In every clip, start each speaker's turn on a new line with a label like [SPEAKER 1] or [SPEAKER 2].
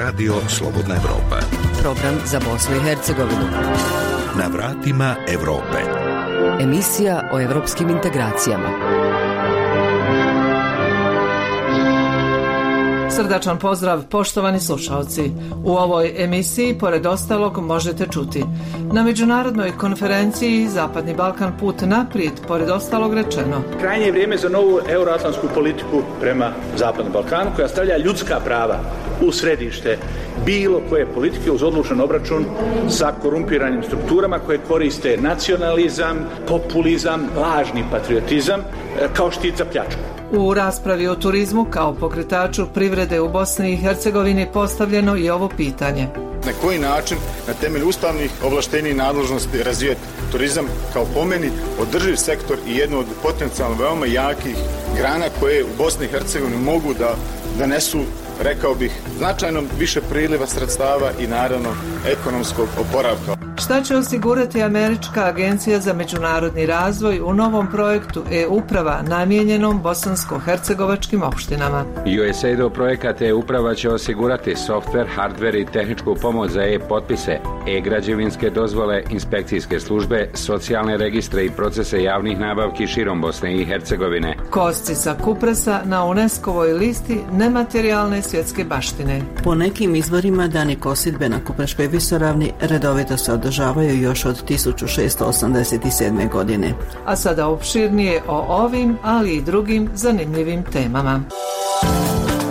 [SPEAKER 1] Radio Slobodna Evropa.
[SPEAKER 2] Program za Bosnu i Hercegovinu.
[SPEAKER 1] Na vratima Evrope.
[SPEAKER 2] Emisija o evropskim integracijama.
[SPEAKER 3] Srdačan pozdrav poštovani slušalci. U ovoj emisiji pored ostalog možete čuti na međunarodnoj konferenciji Zapadni Balkan put naprijed pored ostalog rečeno.
[SPEAKER 4] Krajnje je vrijeme za novu euroatlantsku politiku prema Zapadnom Balkanu koja stavlja ljudska prava u središte bilo koje politike uz odlučan obračun sa korumpiranim strukturama koje koriste nacionalizam, populizam, lažni patriotizam e, kao štit za pljačku.
[SPEAKER 3] U raspravi o turizmu kao pokretaču privrede u Bosni i Hercegovini postavljeno i ovo pitanje.
[SPEAKER 5] Na koji način na temelju ustavnih ovlaštenja i nadležnosti razvijati turizam kao pomeni održiv sektor i jednu od potencijalno veoma jakih grana koje u Bosni i Hercegovini mogu da donesu rekao bih, značajno više priliva sredstava i naravno ekonomskog oporavka.
[SPEAKER 3] Šta će osigurati Američka agencija za međunarodni razvoj u novom projektu e-uprava namijenjenom bosansko-hercegovačkim opštinama?
[SPEAKER 6] USAID projekat e-uprava će osigurati softver, hardware i tehničku pomoć za e-potpise, e-građevinske dozvole, inspekcijske službe, socijalne registre i procese javnih nabavki širom Bosne i Hercegovine.
[SPEAKER 3] Kosci sa Kupresa na UNESCO-voj listi nematerijalne svjetske baštine.
[SPEAKER 7] Po nekim izvorima dani kosidbe na Kupreškoj visoravni redovito se održavaju još od 1687. godine.
[SPEAKER 3] A sada opširnije o ovim, ali i drugim zanimljivim temama.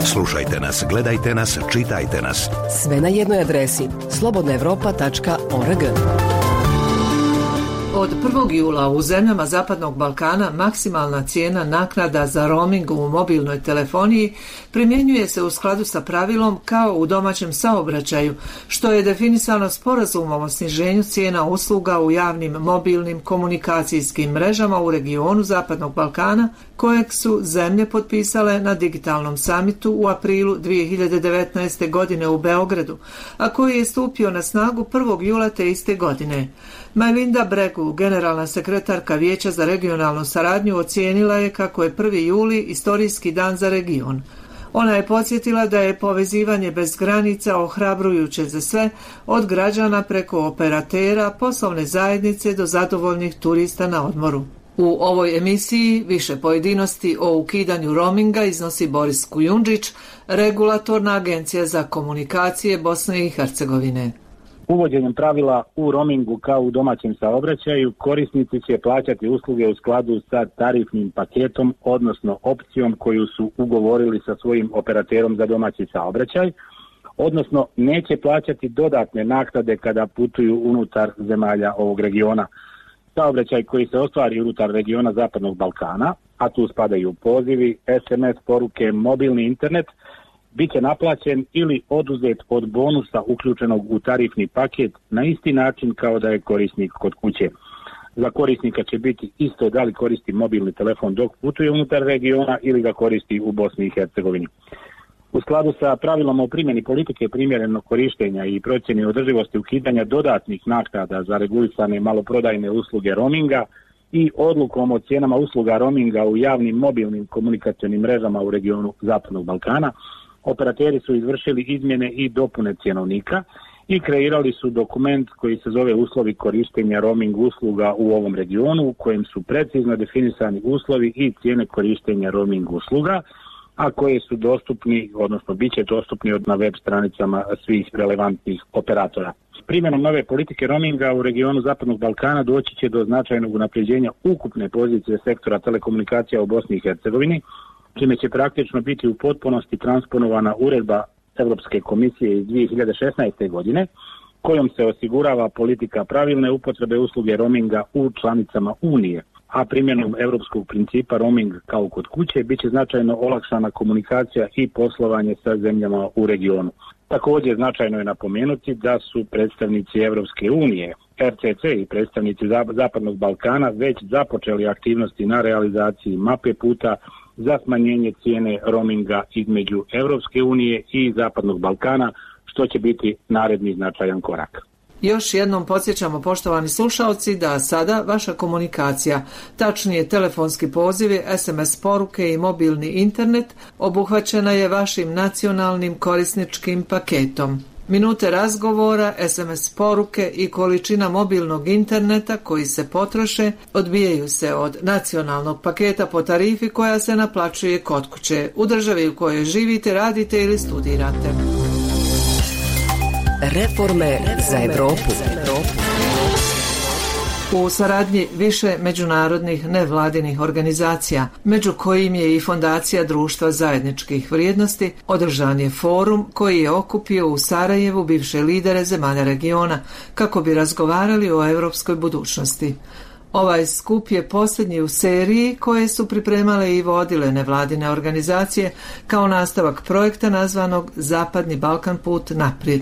[SPEAKER 1] Slušajte nas, gledajte nas, čitajte nas.
[SPEAKER 2] Sve na jednoj adresi slobodnaevropa.org.
[SPEAKER 3] Od 1. jula u zemljama Zapadnog Balkana maksimalna cijena naknada za roaming u mobilnoj telefoniji primjenjuje se u skladu sa pravilom kao u domaćem saobraćaju, što je definisano sporazumom o sniženju cijena usluga u javnim mobilnim komunikacijskim mrežama u regionu Zapadnog Balkana, kojeg su zemlje potpisale na digitalnom samitu u aprilu 2019. godine u Beogradu, a koji je stupio na snagu 1. jula te iste godine. Majlinda Bregu, generalna sekretarka Vijeća za regionalnu saradnju, ocijenila je kako je 1. juli istorijski dan za region. Ona je podsjetila da je povezivanje bez granica ohrabrujuće za sve, od građana preko operatera, poslovne zajednice do zadovoljnih turista na odmoru. U ovoj emisiji više pojedinosti o ukidanju roaminga iznosi Boris Kujundžić, regulatorna agencija za komunikacije Bosne i Hercegovine.
[SPEAKER 8] Uvođenjem pravila u roamingu kao u domaćem saobraćaju, korisnici će plaćati usluge u skladu sa tarifnim paketom, odnosno opcijom koju su ugovorili sa svojim operaterom za domaći saobraćaj, odnosno neće plaćati dodatne naknade kada putuju unutar zemalja ovog regiona. Saobraćaj koji se ostvari unutar regiona Zapadnog Balkana, a tu spadaju pozivi, SMS poruke, mobilni internet – bit će naplaćen ili oduzet od bonusa uključenog u tarifni paket na isti način kao da je korisnik kod kuće. Za korisnika će biti isto da li koristi mobilni telefon dok putuje unutar regiona ili ga koristi u Bosni i Hercegovini. U skladu sa pravilom o primjeni politike primjerenog korištenja i procjeni održivosti ukidanja dodatnih naknada za regulisane maloprodajne usluge roaminga i odlukom o cijenama usluga roaminga u javnim mobilnim komunikacijnim mrežama u regionu Zapadnog Balkana, operateri su izvršili izmjene i dopune cjenovnika i kreirali su dokument koji se zove uslovi korištenja roaming usluga u ovom regionu u kojem su precizno definisani uslovi i cijene korištenja roaming usluga a koje su dostupni, odnosno bit će dostupni na web stranicama svih relevantnih operatora. Primjenom nove politike roaminga u regionu Zapadnog Balkana doći će do značajnog unapređenja ukupne pozicije sektora telekomunikacija u Bosni i Hercegovini, čime će praktično biti u potpunosti transponovana uredba Europske komisije iz 2016. godine, kojom se osigurava politika pravilne upotrebe usluge roaminga u članicama Unije, a primjenom europskog principa roaming kao kod kuće biće značajno olakšana komunikacija i poslovanje sa zemljama u regionu. Također značajno je napomenuti da su predstavnici Europske unije, RCC i predstavnici Zapadnog Balkana već započeli aktivnosti na realizaciji mape puta za smanjenje cijene roaminga između Europske unije i Zapadnog Balkana, što će biti naredni značajan korak.
[SPEAKER 3] Još jednom podsjećamo poštovani slušalci da sada vaša komunikacija, tačnije telefonski pozivi, SMS poruke i mobilni internet obuhvaćena je vašim nacionalnim korisničkim paketom. Minute razgovora, SMS poruke i količina mobilnog interneta koji se potroše odbijaju se od nacionalnog paketa po tarifi koja se naplaćuje kod kuće u državi u kojoj živite, radite ili studirate.
[SPEAKER 2] Reforme za Europu.
[SPEAKER 3] U saradnji više međunarodnih nevladinih organizacija, među kojim je i Fondacija Društva zajedničkih vrijednosti, održan je forum koji je okupio u Sarajevu bivše lidere zemalja regiona kako bi razgovarali o europskoj budućnosti. Ovaj skup je posljednji u seriji koje su pripremale i vodile nevladine organizacije kao nastavak projekta nazvanog Zapadni Balkan put naprijed.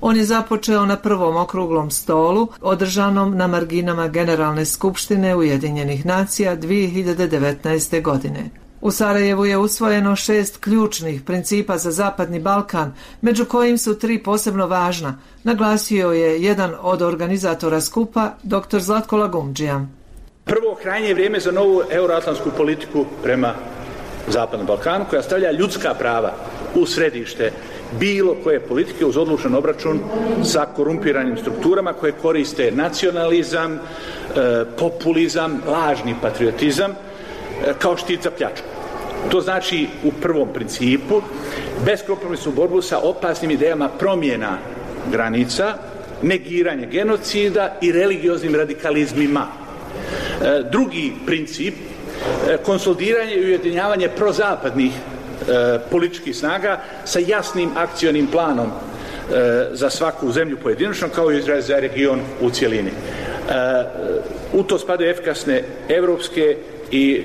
[SPEAKER 3] On je započeo na prvom okruglom stolu održanom na marginama Generalne skupštine Ujedinjenih nacija 2019. godine. U Sarajevu je usvojeno šest ključnih principa za Zapadni Balkan, među kojim su tri posebno važna, naglasio je jedan od organizatora skupa, dr. Zlatko Lagumđija.
[SPEAKER 4] Prvo, krajnje vrijeme za novu euroatlantsku politiku prema Zapadnom Balkanu, koja stavlja ljudska prava u središte bilo koje politike uz odlučan obračun sa korumpiranim strukturama koje koriste nacionalizam, e, populizam, lažni patriotizam e, kao štit za pljačku. To znači u prvom principu beskompromisnu borbu sa opasnim idejama promjena granica, negiranje genocida i religioznim radikalizmima. E, drugi princip, e, konsolidiranje i ujedinjavanje prozapadnih e, političkih snaga sa jasnim akcionim planom za svaku zemlju pojedinačno kao i za region u cjelini. U to spadaju efikasne evropske i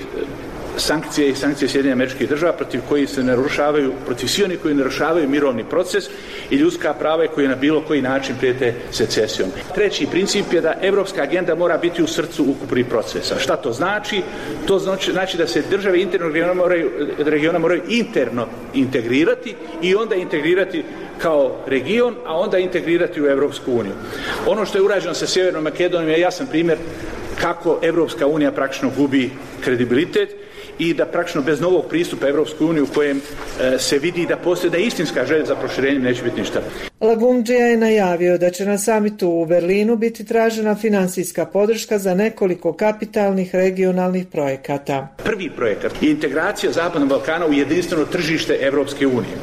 [SPEAKER 4] sankcije i sankcije Sjedinja američkih država protiv koji se narušavaju, protiv svi oni koji narušavaju mirovni proces i ljudska prava koji na bilo koji način prijete secesijom. Treći princip je da evropska agenda mora biti u srcu ukupnih procesa. Šta to znači? To znači, znači da se države internog regiona moraju, regiona moraju interno integrirati i onda integrirati kao region, a onda integrirati u Evropsku uniju. Ono što je urađeno sa Sjevernom Makedonijom je jasan primjer kako Evropska unija praktično gubi kredibilitet i da praktično bez novog pristupa Evropskoj uniji u kojem e, se vidi da postoje da istinska želja za proširenjem neće biti ništa.
[SPEAKER 3] Lagumđija je najavio da će na samitu u Berlinu biti tražena finansijska podrška za nekoliko kapitalnih regionalnih projekata.
[SPEAKER 4] Prvi projekat je integracija Zapadnog Balkana u jedinstveno tržište Evropske unije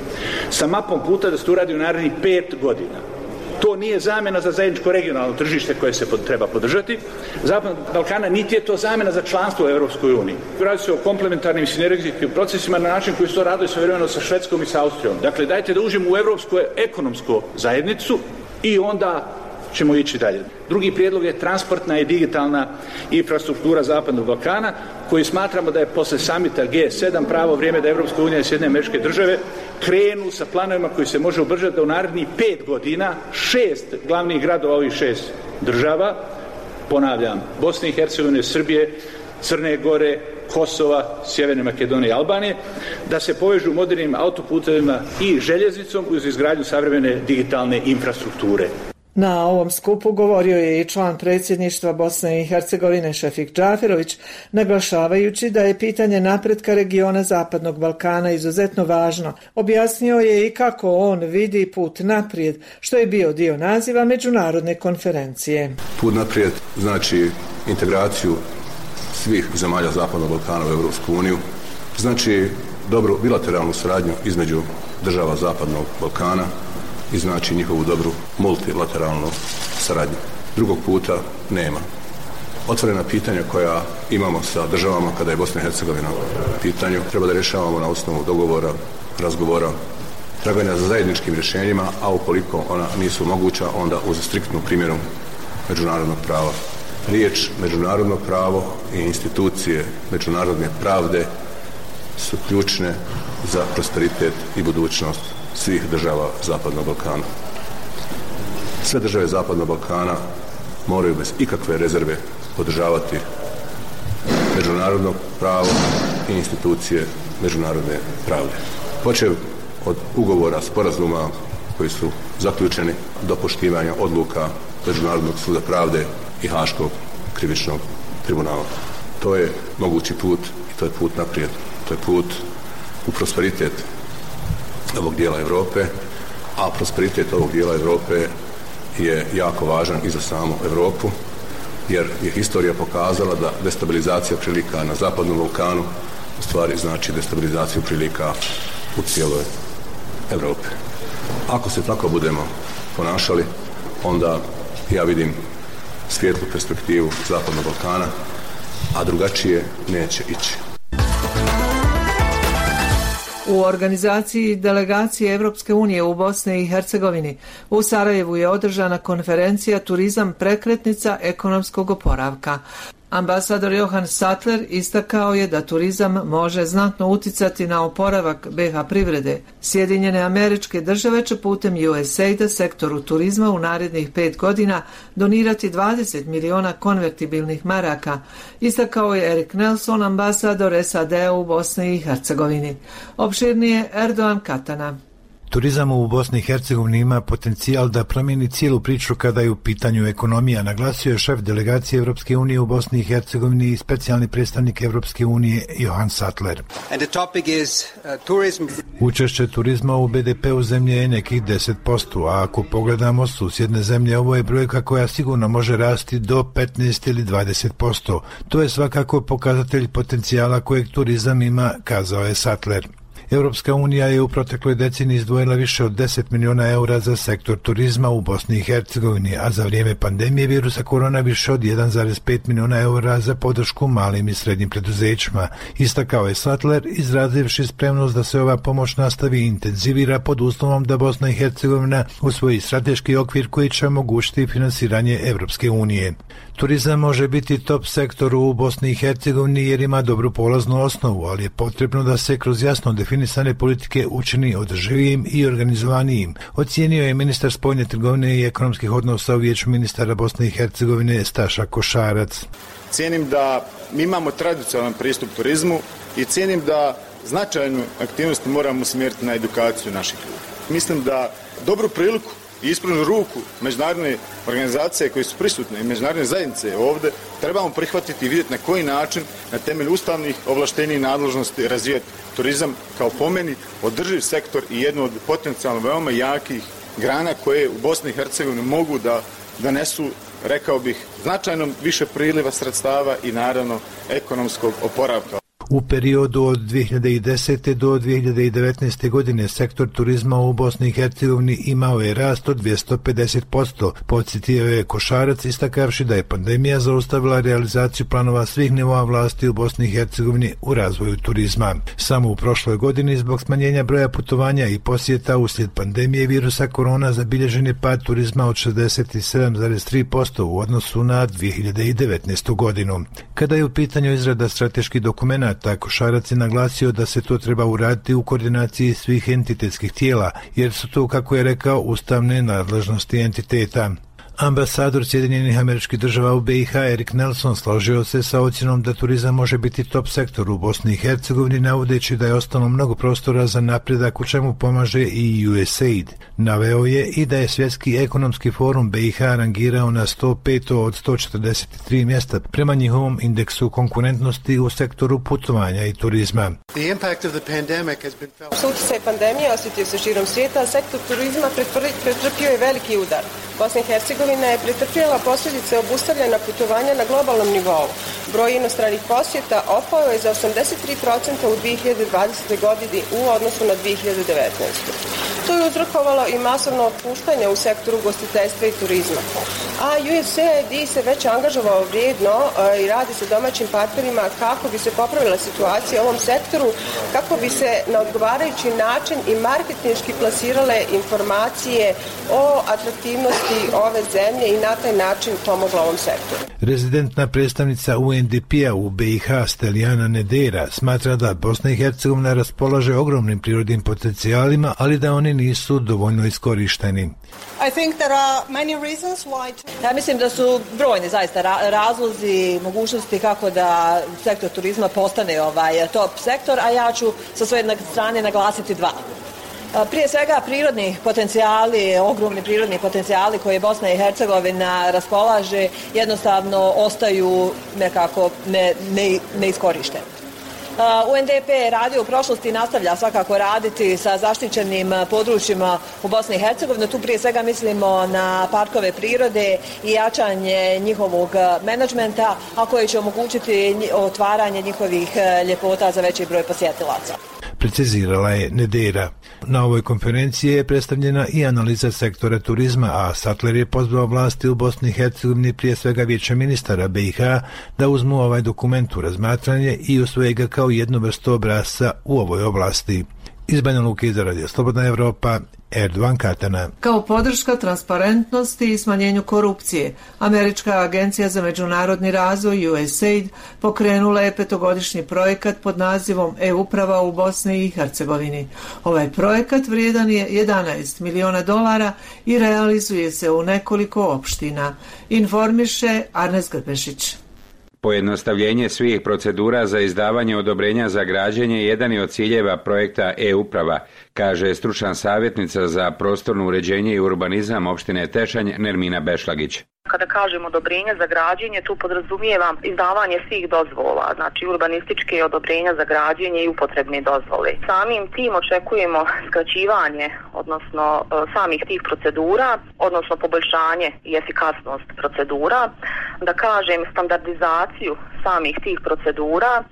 [SPEAKER 4] sa mapom puta da se uradi u narednih pet godina. To nije zamjena za zajedničko regionalno tržište koje se pod, treba podržati. Zapadnog Balkana niti je to zamjena za članstvo u Europskoj uniji. Radi se o komplementarnim sinergijskim procesima na način koji su to radili svojevremeno sa Švedskom i sa Austrijom. Dakle, dajte da uđemo u Europsku ekonomsku zajednicu i onda ćemo ići dalje. Drugi prijedlog je transportna i digitalna infrastruktura Zapadnog Balkana, koji smatramo da je posle samita G7 pravo vrijeme da Evropska unija i Sjedne američke države krenu sa planovima koji se može ubržati da u narednih pet godina šest glavnih gradova ovih šest država, ponavljam, Bosne i Hercegovine, Srbije, Crne Gore, Kosova, Sjeverne Makedonije i Albanije, da se povežu modernim autoputevima i željeznicom uz izgradnju savremene digitalne infrastrukture.
[SPEAKER 3] Na ovom skupu govorio je i član predsjedništva Bosne i Hercegovine Šefik Džaferović, naglašavajući da je pitanje napretka regiona Zapadnog Balkana izuzetno važno. Objasnio je i kako on vidi put naprijed, što je bio dio naziva međunarodne konferencije.
[SPEAKER 9] Put naprijed znači integraciju svih zemalja Zapadnog Balkana u Europsku uniju, znači dobru bilateralnu suradnju između država Zapadnog Balkana, i znači njihovu dobru multilateralnu saradnju. Drugog puta nema. Otvorena pitanja koja imamo sa državama kada je Bosna i Hercegovina u pitanju treba da rješavamo na osnovu dogovora, razgovora, traganja za zajedničkim rješenjima, a ukoliko ona nisu moguća, onda uz striktnu primjenu međunarodnog prava. Riječ međunarodno pravo i institucije međunarodne pravde su ključne za prosperitet i budućnost svih država Zapadnog Balkana. Sve države Zapadnog Balkana moraju bez ikakve rezerve podržavati međunarodno pravo i institucije međunarodne pravde. Počev od ugovora, sporazuma koji su zaključeni do poštivanja odluka Međunarodnog suda pravde i Haškog krivičnog tribunala. To je mogući put i to je put naprijed. To je put u prosperitet ovog dijela Europe, a prosperitet ovog dijela Europe je jako važan i za samu Europu, jer je historija pokazala da destabilizacija prilika na Zapadnom Balkanu u stvari znači destabilizaciju prilika u cijeloj Europi. Ako se tako budemo ponašali, onda ja vidim svijetlu perspektivu Zapadnog Balkana, a drugačije neće ići.
[SPEAKER 3] U organizaciji delegacije Europske unije u Bosni i Hercegovini u Sarajevu je održana konferencija Turizam prekretnica ekonomskog oporavka. Ambasador Johan Sattler istakao je da turizam može znatno uticati na oporavak BH privrede. Sjedinjene američke države će putem USAID-a sektoru turizma u narednih pet godina donirati 20 miliona konvertibilnih maraka, istakao je Erik Nelson, ambasador SAD-a u Bosni i Hercegovini. Opširnije Erdogan Katana.
[SPEAKER 10] Turizam u Bosni i Hercegovini ima potencijal da promijeni cijelu priču kada je u pitanju ekonomija, naglasio je šef delegacije Europske unije u Bosni i Hercegovini i specijalni predstavnik Europske unije Johan Sattler.
[SPEAKER 11] Uh,
[SPEAKER 10] Učešće turizma u BDP-u zemlje je nekih 10%, a ako pogledamo susjedne zemlje, ovo je brojka koja sigurno može rasti do 15 ili 20%. To je svakako pokazatelj potencijala kojeg turizam ima, kazao je Sattler. Europska unija je u protekloj deceniji izdvojila više od 10 miliona eura za sektor turizma u Bosni i Hercegovini, a za vrijeme pandemije virusa korona više od 1,5 miliona eura za podršku malim i srednjim preduzećima. Istakao je Sattler, izrazivši spremnost da se ova pomoć nastavi i intenzivira pod uslovom da Bosna i Hercegovina usvoji strateški okvir koji će omogućiti finansiranje Europske unije. Turizam može biti top sektor u Bosni i Hercegovini jer ima dobru polaznu osnovu, ali je potrebno da se kroz jasno definisane politike učini održivijim i organizovanijim. Ocijenio je ministar spojne trgovine i ekonomskih odnosa u vijeću ministara Bosne i Hercegovine Staša Košarac.
[SPEAKER 5] Cijenim da mi imamo tradicionalan pristup turizmu i cijenim da značajnu aktivnost moramo smjeriti na edukaciju naših ljudi. Mislim da dobru priliku i ispružnu ruku međunarodne organizacije koje su prisutne i međunarodne zajednice ovdje trebamo prihvatiti i vidjeti na koji način na temelju ustavnih ovlaštenja i nadležnosti razvijati turizam kao pomeni održiv sektor i jednu od potencijalno veoma jakih grana koje u Bosni i Hercegovini mogu da donesu rekao bih značajno više priliva sredstava i naravno ekonomskog oporavka.
[SPEAKER 10] U periodu od 2010. do 2019. godine sektor turizma u Bosni i Hercegovini imao je rast od 250%. Podsjetio je Košarac istakavši da je pandemija zaustavila realizaciju planova svih nivoa vlasti u Bosni i Hercegovini u razvoju turizma. Samo u prošloj godini zbog smanjenja broja putovanja i posjeta uslijed pandemije virusa korona zabilježen je pad turizma od 67,3% u odnosu na 2019. godinu. Kada je u pitanju izrada strateških dokumenta tako Šarac je naglasio da se to treba uraditi u koordinaciji svih entitetskih tijela, jer su to, kako je rekao, ustavne nadležnosti entiteta. Ambasador Sjedinjenih američkih država u BiH Erik Nelson složio se sa ocjenom da turizam može biti top sektor u Bosni i Hercegovini navodeći da je ostalo mnogo prostora za napredak u čemu pomaže i USAID. Naveo je i da je Svjetski ekonomski forum BiH rangirao na 105 od 143 mjesta prema njihovom indeksu konkurentnosti u sektoru putovanja i turizma.
[SPEAKER 11] Utjecaj pandemije osjetio se širom svijeta, a sektor turizma pretrpio je veliki udar. Bosna i Hercegovina je pretrpjela posljedice obustavljena putovanja na globalnom nivou. Broj inostranih posjeta opao je za 83% u 2020. godini u odnosu na 2019. To je uzrokovalo i masovno otpuštanje u sektoru gostiteljstva i turizma. A USAID se već angažovao vrijedno i radi sa domaćim partnerima kako bi se popravila situacija u ovom sektoru, kako bi se na odgovarajući način i marketinški plasirale informacije o atraktivnosti ove zemlje i na taj način pomogla ovom sektoru.
[SPEAKER 10] Rezidentna predstavnica UNDP-a u BiH Stelijana Nedera smatra da Bosna i Hercegovina raspolaže ogromnim prirodnim potencijalima, ali da oni nisu dovoljno iskorišteni.
[SPEAKER 12] I think there are many reasons why
[SPEAKER 13] Ja mislim da su brojni zaista razlozi, mogućnosti kako da sektor turizma postane ovaj top sektor, a ja ću sa svoje strane naglasiti dva. Prije svega prirodni potencijali, ogromni prirodni potencijali koje Bosna i Hercegovina raspolaže jednostavno ostaju nekako ne, ne, neiskorišteni. UNDP je radio u prošlosti i nastavlja svakako raditi sa zaštićenim područjima u Bosni i Hercegovini. Tu prije svega mislimo na parkove prirode i jačanje njihovog menadžmenta, a koje će omogućiti otvaranje njihovih ljepota za veći broj posjetilaca
[SPEAKER 10] precizirala je Nedera. Na ovoj konferenciji je predstavljena i analiza sektora turizma, a Sattler je pozvao vlasti u Bosni i Hercegovini prije svega vijeća ministara BiH da uzmu ovaj dokument u razmatranje i usvoje ga kao jednu vrstu obrasca u ovoj oblasti. Iz Banja Luke za Radio Slobodna Evropa, Erdogan Katana.
[SPEAKER 3] Kao podrška transparentnosti i smanjenju korupcije, Američka agencija za međunarodni razvoj USAID pokrenula je petogodišnji projekat pod nazivom E-uprava u Bosni i Hercegovini. Ovaj projekat vrijedan je 11 miliona dolara i realizuje se u nekoliko opština. Informiše Arnes Grbešić.
[SPEAKER 6] Pojednostavljenje svih procedura za izdavanje odobrenja za građenje jedan je od ciljeva projekta e-uprava, kaže stručna savjetnica za prostorno uređenje i urbanizam opštine Tešanj Nermina Bešlagić.
[SPEAKER 14] Kada kažem odobrenje za građenje, tu podrazumijevam izdavanje svih dozvola, znači urbanističke odobrenja za građenje i upotrebne dozvole. Samim tim očekujemo skraćivanje, odnosno e, samih tih procedura, odnosno poboljšanje i efikasnost procedura, da kažem standardizaciju samih tih procedura,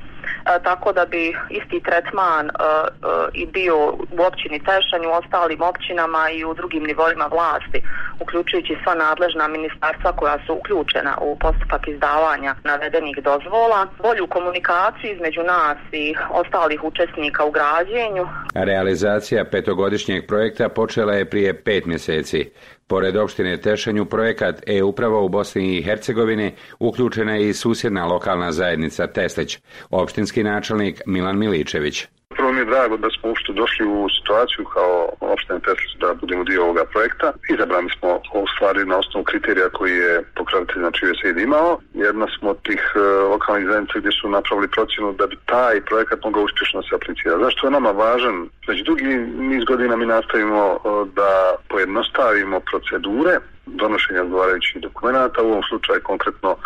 [SPEAKER 14] tako da bi isti tretman e, e, i bio u općini Tešanj, u ostalim općinama i u drugim nivoima vlasti, uključujući sva nadležna ministarstva koja su uključena u postupak izdavanja navedenih dozvola, bolju komunikaciju između nas i ostalih učesnika u građenju.
[SPEAKER 6] Realizacija petogodišnjeg projekta počela je prije pet mjeseci. Pored opštine Tešanju projekat e-uprava u Bosni i Hercegovini uključena je i susjedna lokalna zajednica Teslić, opštinski načelnik Milan Miličević.
[SPEAKER 15] Mi je drago da smo uopšte došli u situaciju kao opština Teslić da budemo dio ovoga projekta. Izabrani smo u stvari na osnovu kriterija koji je pokravitelj znači USAID imao. Jedna smo od tih uh, lokalnih zajednica gdje su napravili procjenu da bi taj projekat mogao uspješno se aplicirati. Zašto je nama važan? Već dugi niz godina mi nastavimo uh, da pojednostavimo procedure donošenja odgovarajućih dokumenta, u ovom slučaju konkretno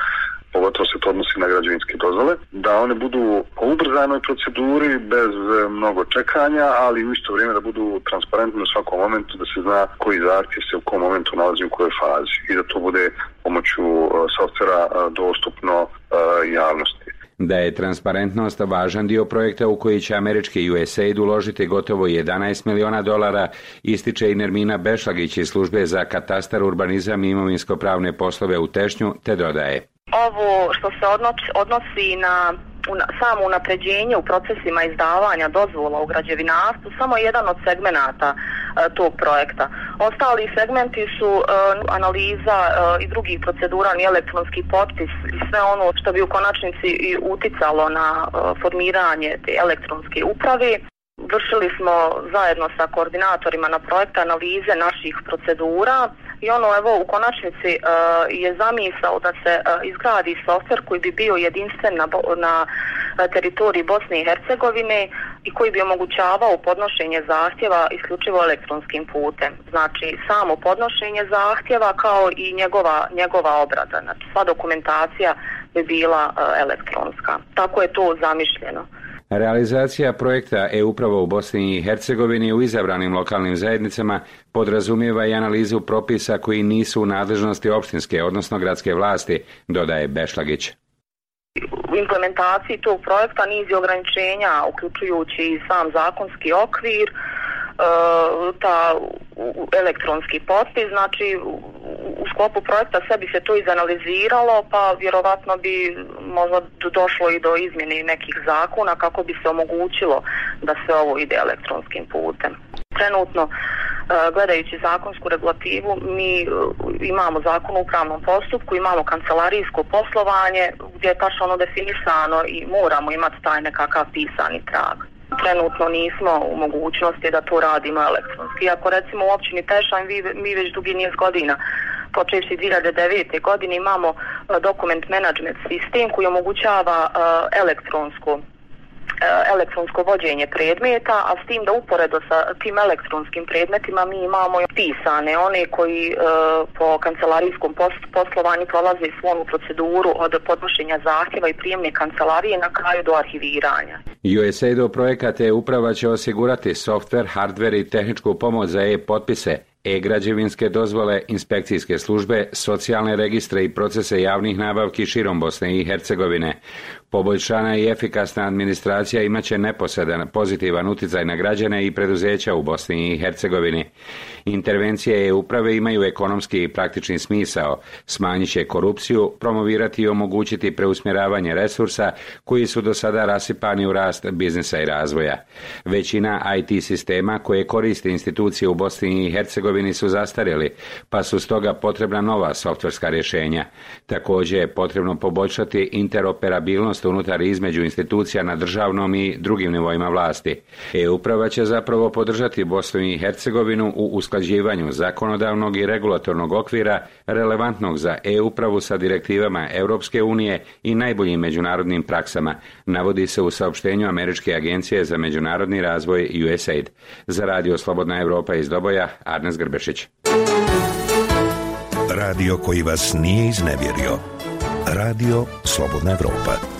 [SPEAKER 15] pogotovo se to odnosi na građevinske dozvole, da one budu po ubrzanoj proceduri, bez e, mnogo čekanja, ali u isto vrijeme da budu transparentni u svakom momentu, da se zna koji zahtjev se u kom momentu nalazi u kojoj fazi i da to bude pomoću e, softvera e, dostupno javnosti
[SPEAKER 6] da je transparentnost važan dio projekta u koji će američki USAID uložiti gotovo 11 miliona dolara, ističe i Nermina Bešlagić iz službe za katastar, urbanizam i imovinsko-pravne poslove u Tešnju, te dodaje.
[SPEAKER 14] Ovo što se odnosi na samo unapređenje u procesima izdavanja dozvola u građevinarstvu samo jedan od segmenata e, tog projekta. Ostali segmenti su e, analiza e, i drugih procedura, ni elektronski potpis i sve ono što bi u konačnici i uticalo na e, formiranje te elektronske uprave. Vršili smo zajedno sa koordinatorima na projekta analize naših procedura i ono evo u konačnici uh, je zamisao da se uh, izgradi softver koji bi bio jedinstven na, na teritoriji Bosne i Hercegovine i koji bi omogućavao podnošenje zahtjeva isključivo elektronskim putem. Znači samo podnošenje zahtjeva kao i njegova, njegova obrada. Znači sva dokumentacija bi bila uh, elektronska. Tako je to zamišljeno.
[SPEAKER 6] Realizacija projekta e-uprava u Bosni i Hercegovini u izabranim lokalnim zajednicama podrazumijeva i analizu propisa koji nisu u nadležnosti opštinske, odnosno gradske vlasti, dodaje Bešlagić.
[SPEAKER 14] U implementaciji tog projekta niz ograničenja, uključujući i sam zakonski okvir, ta elektronski potpis, znači u sklopu projekta sve bi se to izanaliziralo, pa vjerovatno bi možda došlo i do izmjene nekih zakona kako bi se omogućilo da se ovo ide elektronskim putem. Trenutno, uh, gledajući zakonsku regulativu, mi uh, imamo zakon u upravnom postupku, imamo kancelarijsko poslovanje gdje je tačno ono definisano i moramo imati taj nekakav pisani trag trenutno nismo u mogućnosti da to radimo elektronski. Iako recimo u općini Tešanj vi, mi već dugi niz godina počeši 2009. godine imamo uh, dokument management sistem koji omogućava uh, elektronsku elektronsko vođenje predmeta, a s tim da uporedo sa tim elektronskim predmetima mi imamo pisane, one koji e, po kancelarijskom poslovanju prolaze svu proceduru od podnošenja zahtjeva i prijemne kancelarije na kraju do arhiviranja.
[SPEAKER 6] USAID projekat je uprava će osigurati softver, hardware i tehničku pomoć za e-potpise e-građevinske dozvole, inspekcijske službe, socijalne registre i procese javnih nabavki širom Bosne i Hercegovine. Poboljšana i efikasna administracija imaće neposredan pozitivan utjecaj na građane i preduzeća u Bosni i Hercegovini. Intervencije e uprave imaju ekonomski i praktični smisao, smanjit će korupciju, promovirati i omogućiti preusmjeravanje resursa koji su do sada rasipani u rast biznisa i razvoja. Većina IT sistema koje koriste institucije u Bosni i Hercegovini su zastarjeli, pa su stoga potrebna nova softverska rješenja. Također je potrebno poboljšati interoperabilnost unutar između institucija na državnom i drugim nivoima vlasti. E-uprava će zapravo podržati Bosnu i Hercegovinu u usklađivanju zakonodavnog i regulatornog okvira relevantnog za e-upravu sa direktivama Europske unije i najboljim međunarodnim praksama, navodi se u saopštenju Američke agencije za međunarodni razvoj USAID. Za radio Slobodna Europa iz Doboja, Arnes Grbešić.
[SPEAKER 1] Radio koji vas nije iznevjerio. Radio Slobodna Europa.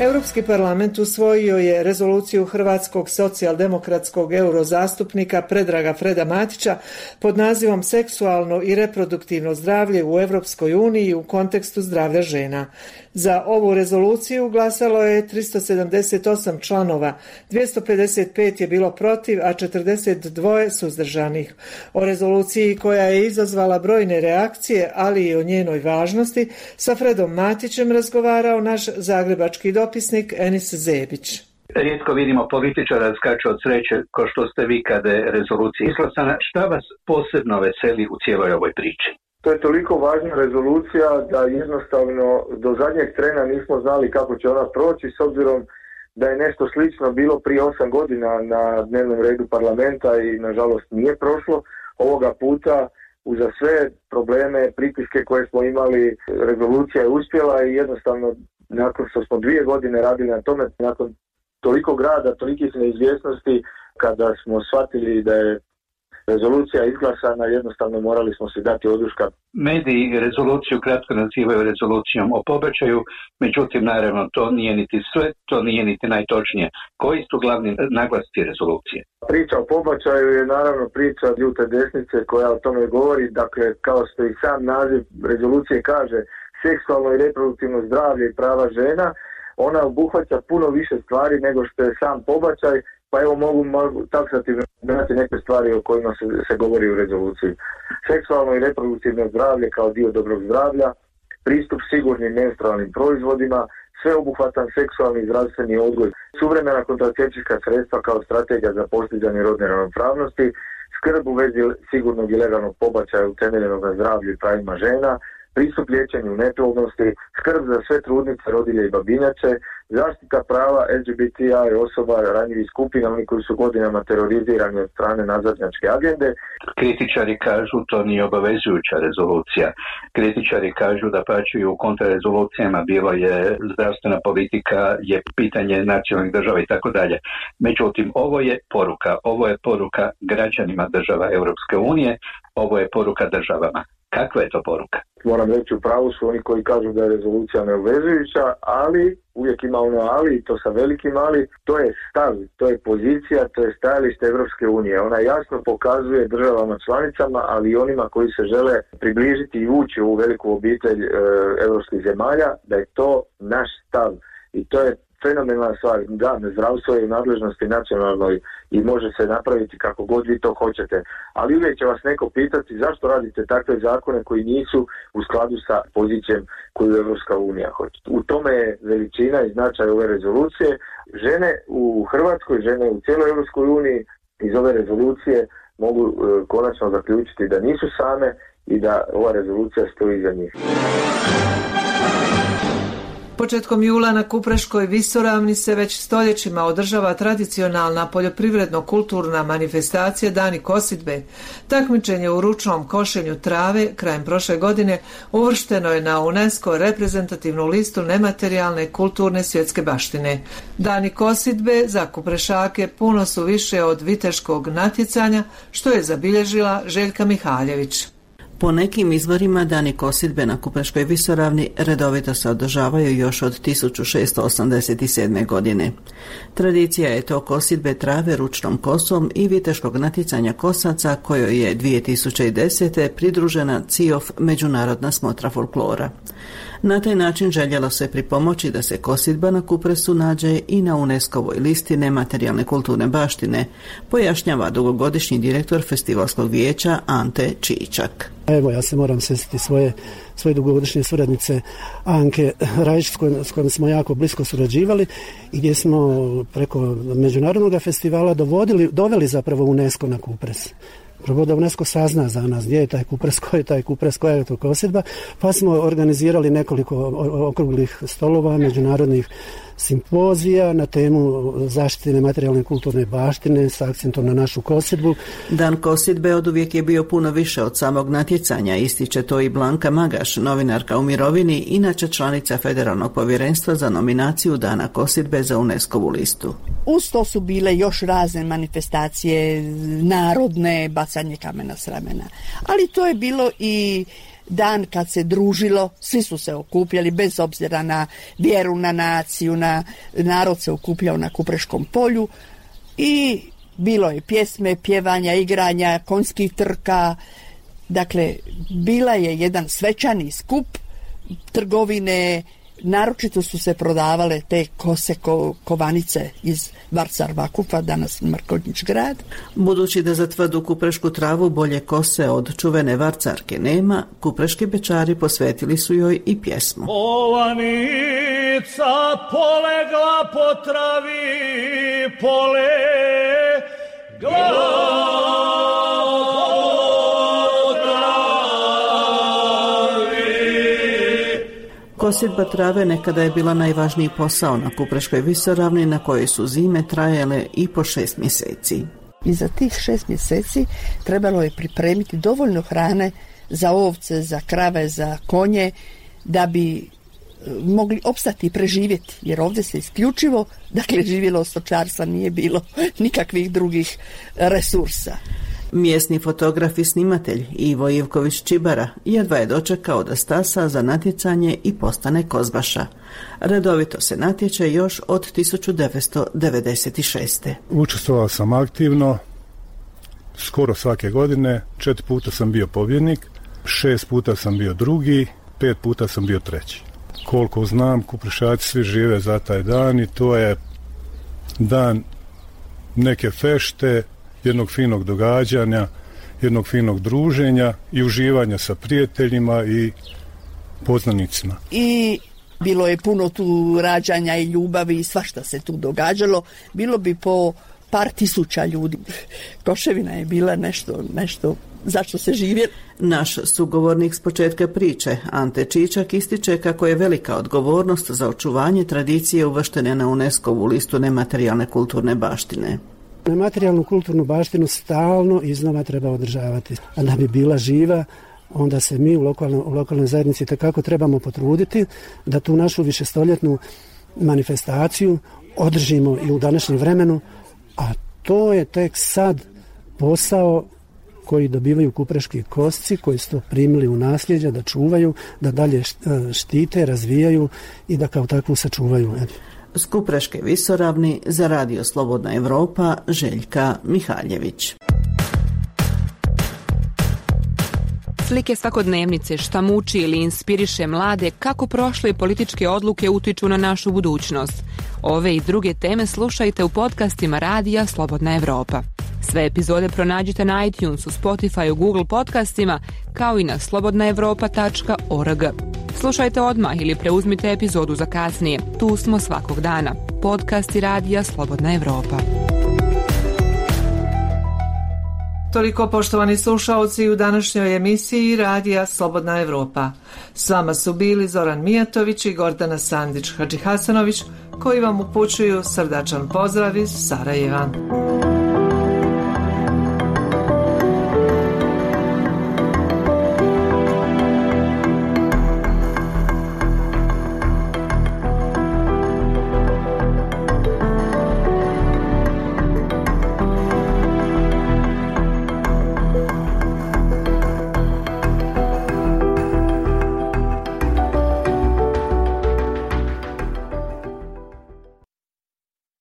[SPEAKER 3] Europski parlament usvojio je rezoluciju hrvatskog socijaldemokratskog eurozastupnika Predraga Freda Matića pod nazivom Seksualno i reproduktivno zdravlje u Europskoj uniji u kontekstu zdravlja žena. Za ovu rezoluciju glasalo je 378 članova, 255 je bilo protiv, a 42 suzdržanih. O rezoluciji koja je izazvala brojne reakcije, ali i o njenoj važnosti, sa Fredom Matićem razgovarao naš zagrebački dopisnik Enis Zebić.
[SPEAKER 16] Rijetko vidimo političara skaču od sreće kao što ste vi kada je rezolucija izglasana. Šta vas posebno veseli u cijeloj ovoj priči?
[SPEAKER 17] To je toliko važna rezolucija da jednostavno do zadnjeg trena nismo znali kako će ona proći s obzirom da je nešto slično bilo prije osam godina na dnevnom redu parlamenta i nažalost nije prošlo. Ovoga puta uza sve probleme, pritiske koje smo imali, rezolucija je uspjela i jednostavno nakon što smo dvije godine radili na tome, nakon toliko grada, tolikih neizvjesnosti, kada smo shvatili da je rezolucija izglasana, jednostavno morali smo se dati oduška.
[SPEAKER 16] Mediji rezoluciju kratko nazivaju rezolucijom o pobačaju, međutim naravno to nije niti sve, to nije niti najtočnije. Koji su glavni naglasci rezolucije?
[SPEAKER 17] Priča o pobačaju je naravno priča ljute desnice koja o tome govori, dakle kao što i sam naziv rezolucije kaže, seksualno i reproduktivno zdravlje i prava žena, ona obuhvaća puno više stvari nego što je sam pobačaj pa evo mogu, mogu taksativno dati neke stvari o kojima se, se govori u rezoluciji. Seksualno i reproduktivno zdravlje kao dio dobrog zdravlja, pristup sigurnim menstrualnim proizvodima, sveobuhvatan seksualni i zdravstveni odgoj, suvremena kontracepcijska sredstva kao strategija za postizanje rodne ravnopravnosti, skrb u vezi sigurnog i legalnog pobačaja utemeljenog na zdravlju i pravima žena, pristup liječenju neplodnosti, skrb za sve trudnice, rodilje i babinjače, zaštita prava LGBTI osoba ranjivih skupina, oni koji su godinama terorizirani od strane nazadnjačke agende.
[SPEAKER 16] Kritičari kažu to nije obavezujuća rezolucija. Kritičari kažu da pačuju u kontrarezolucijama bilo je zdravstvena politika, je pitanje nacionalnih država i tako dalje. Međutim, ovo je poruka. Ovo je poruka građanima država Europske unije, ovo je poruka državama. Kakva je to poruka?
[SPEAKER 17] Moram reći, u pravu su oni koji kažu da je rezolucija neobvezujuća, ali uvijek ima ono ali i to sa velikim ali, to je stav, to je pozicija, to je stajalište Europske unije. Ona jasno pokazuje državama članicama, ali i onima koji se žele približiti i ući u veliku obitelj europskih zemalja, da je to naš stav. I to je fenomenalna stvar. Da, zdravstvo je u nadležnosti nacionalnoj i može se napraviti kako god vi to hoćete. Ali uvijek će vas neko pitati zašto radite takve zakone koji nisu u skladu sa pozicijom koju Evropska unija hoće. U tome je veličina i značaj ove rezolucije. Žene u Hrvatskoj, žene u cijeloj Evropskoj uniji iz ove rezolucije mogu e, konačno zaključiti da nisu same i da ova rezolucija stoji za njih.
[SPEAKER 3] Početkom jula na Kupreškoj visoravni se već stoljećima održava tradicionalna poljoprivredno-kulturna manifestacija Dani Kosidbe. Takmičenje u ručnom košenju trave krajem prošle godine uvršteno je na UNESCO reprezentativnu listu nematerijalne kulturne svjetske baštine. Dani Kosidbe za Kuprešake puno su više od viteškog natjecanja što je zabilježila Željka Mihaljević.
[SPEAKER 7] Po nekim izvorima dani kosidbe na Kupreškoj visoravni redovito se održavaju još od 1687. godine. Tradicija je to kosidbe trave ručnom kosom i viteškog natjecanja kosaca kojoj je 2010. pridružena CIOF Međunarodna smotra folklora. Na taj način željelo se pripomoći da se kosidba na Kupresu nađe i na UNESCO-voj listi nematerijalne kulturne baštine, pojašnjava dugogodišnji direktor festivalskog vijeća Ante Čičak.
[SPEAKER 18] Evo, ja se moram sestiti svoje, svoje dugogodišnje suradnice Anke Rajić s kojom, s kojom smo jako blisko surađivali i gdje smo preko međunarodnog festivala dovodili, doveli zapravo UNESCO na Kupres. Prvo da UNESCO sazna za nas gdje je taj kupres, ko je taj kupres, koja je to kosidba, pa smo organizirali nekoliko okruglih stolova, međunarodnih simpozija na temu zaštite materijalne kulturne baštine s akcentom na našu kosidbu.
[SPEAKER 7] Dan kosidbe od uvijek je bio puno više od samog natjecanja, ističe to i Blanka Magaš, novinarka u mirovini, inače članica Federalnog povjerenstva za nominaciju Dana kosidbe za UNESCO-vu listu.
[SPEAKER 19] Uz to su bile još razne manifestacije, narodne, bacanje kamena s ramena. Ali to je bilo i dan kad se družilo, svi su se okupljali bez obzira na vjeru, na naciju, na narod se okupljao na Kupreškom polju. I bilo je pjesme, pjevanja, igranja, konskih trka, dakle bila je jedan svečani skup trgovine, naročito su se prodavale te kose ko, kovanice iz Varcar Vakufa, danas Markodnić grad.
[SPEAKER 7] Budući da za tvrdu kuprešku travu bolje kose od čuvene Varcarke nema, kupreški bečari posvetili su joj i pjesmu.
[SPEAKER 20] Kovanica polegla po travi, pole
[SPEAKER 7] Kosidba trave nekada je bila najvažniji posao na Kupreškoj visoravni na kojoj su zime trajale i po šest mjeseci.
[SPEAKER 19] I za tih šest mjeseci trebalo je pripremiti dovoljno hrane za ovce, za krave, za konje, da bi e, mogli opstati i preživjeti, jer ovdje se isključivo, dakle, živjelo stočarstva, nije bilo nikakvih drugih resursa.
[SPEAKER 7] Mjesni fotograf i snimatelj Ivo Ivković Čibara jedva je dočekao da stasa za natjecanje i postane kozbaša. Redovito se natječe još od 1996.
[SPEAKER 21] Učestvovao sam aktivno, skoro svake godine, četiri puta sam bio pobjednik, šest puta sam bio drugi, pet puta sam bio treći. Koliko znam, kuprišaci svi žive za taj dan i to je dan neke fešte, jednog finog događanja, jednog finog druženja i uživanja sa prijateljima i poznanicima.
[SPEAKER 19] I bilo je puno tu rađanja i ljubavi i svašta se tu događalo. Bilo bi po par tisuća ljudi. Koševina je bila nešto, nešto zašto se živje.
[SPEAKER 7] Naš sugovornik s početka priče, Ante Čičak, ističe kako je velika odgovornost za očuvanje tradicije uvrštene na UNESCO-vu listu nematerijalne kulturne baštine.
[SPEAKER 18] Materijalnu kulturnu baštinu stalno iznova treba održavati. A da bi bila živa, onda se mi u lokalnoj, u lokalnoj zajednici takako trebamo potruditi da tu našu višestoljetnu manifestaciju održimo i u današnjem vremenu, a to je tek sad posao koji dobivaju kupreški kosci, koji su to primili u nasljeđe, da čuvaju, da dalje štite, razvijaju i da kao takvu sačuvaju.
[SPEAKER 7] S Kupreške visoravni za radio Slobodna Europa Željka Mihaljević.
[SPEAKER 22] Slike svakodnevnice šta muči ili inspiriše mlade kako prošle političke odluke utiču na našu budućnost. Ove i druge teme slušajte u podcastima Radija Slobodna Europa. Sve epizode pronađite na iTunesu, Spotify, Google podcastima kao i na slobodnaevropa.org. Slušajte odmah ili preuzmite epizodu za kasnije. Tu smo svakog dana. Podcast i radija Slobodna Evropa.
[SPEAKER 3] Toliko poštovani slušalci u današnjoj emisiji Radija Slobodna Evropa. S vama su bili Zoran Mijatović i Gordana Sandić Hadži Hasanović koji vam upućuju srdačan pozdrav iz Sarajeva.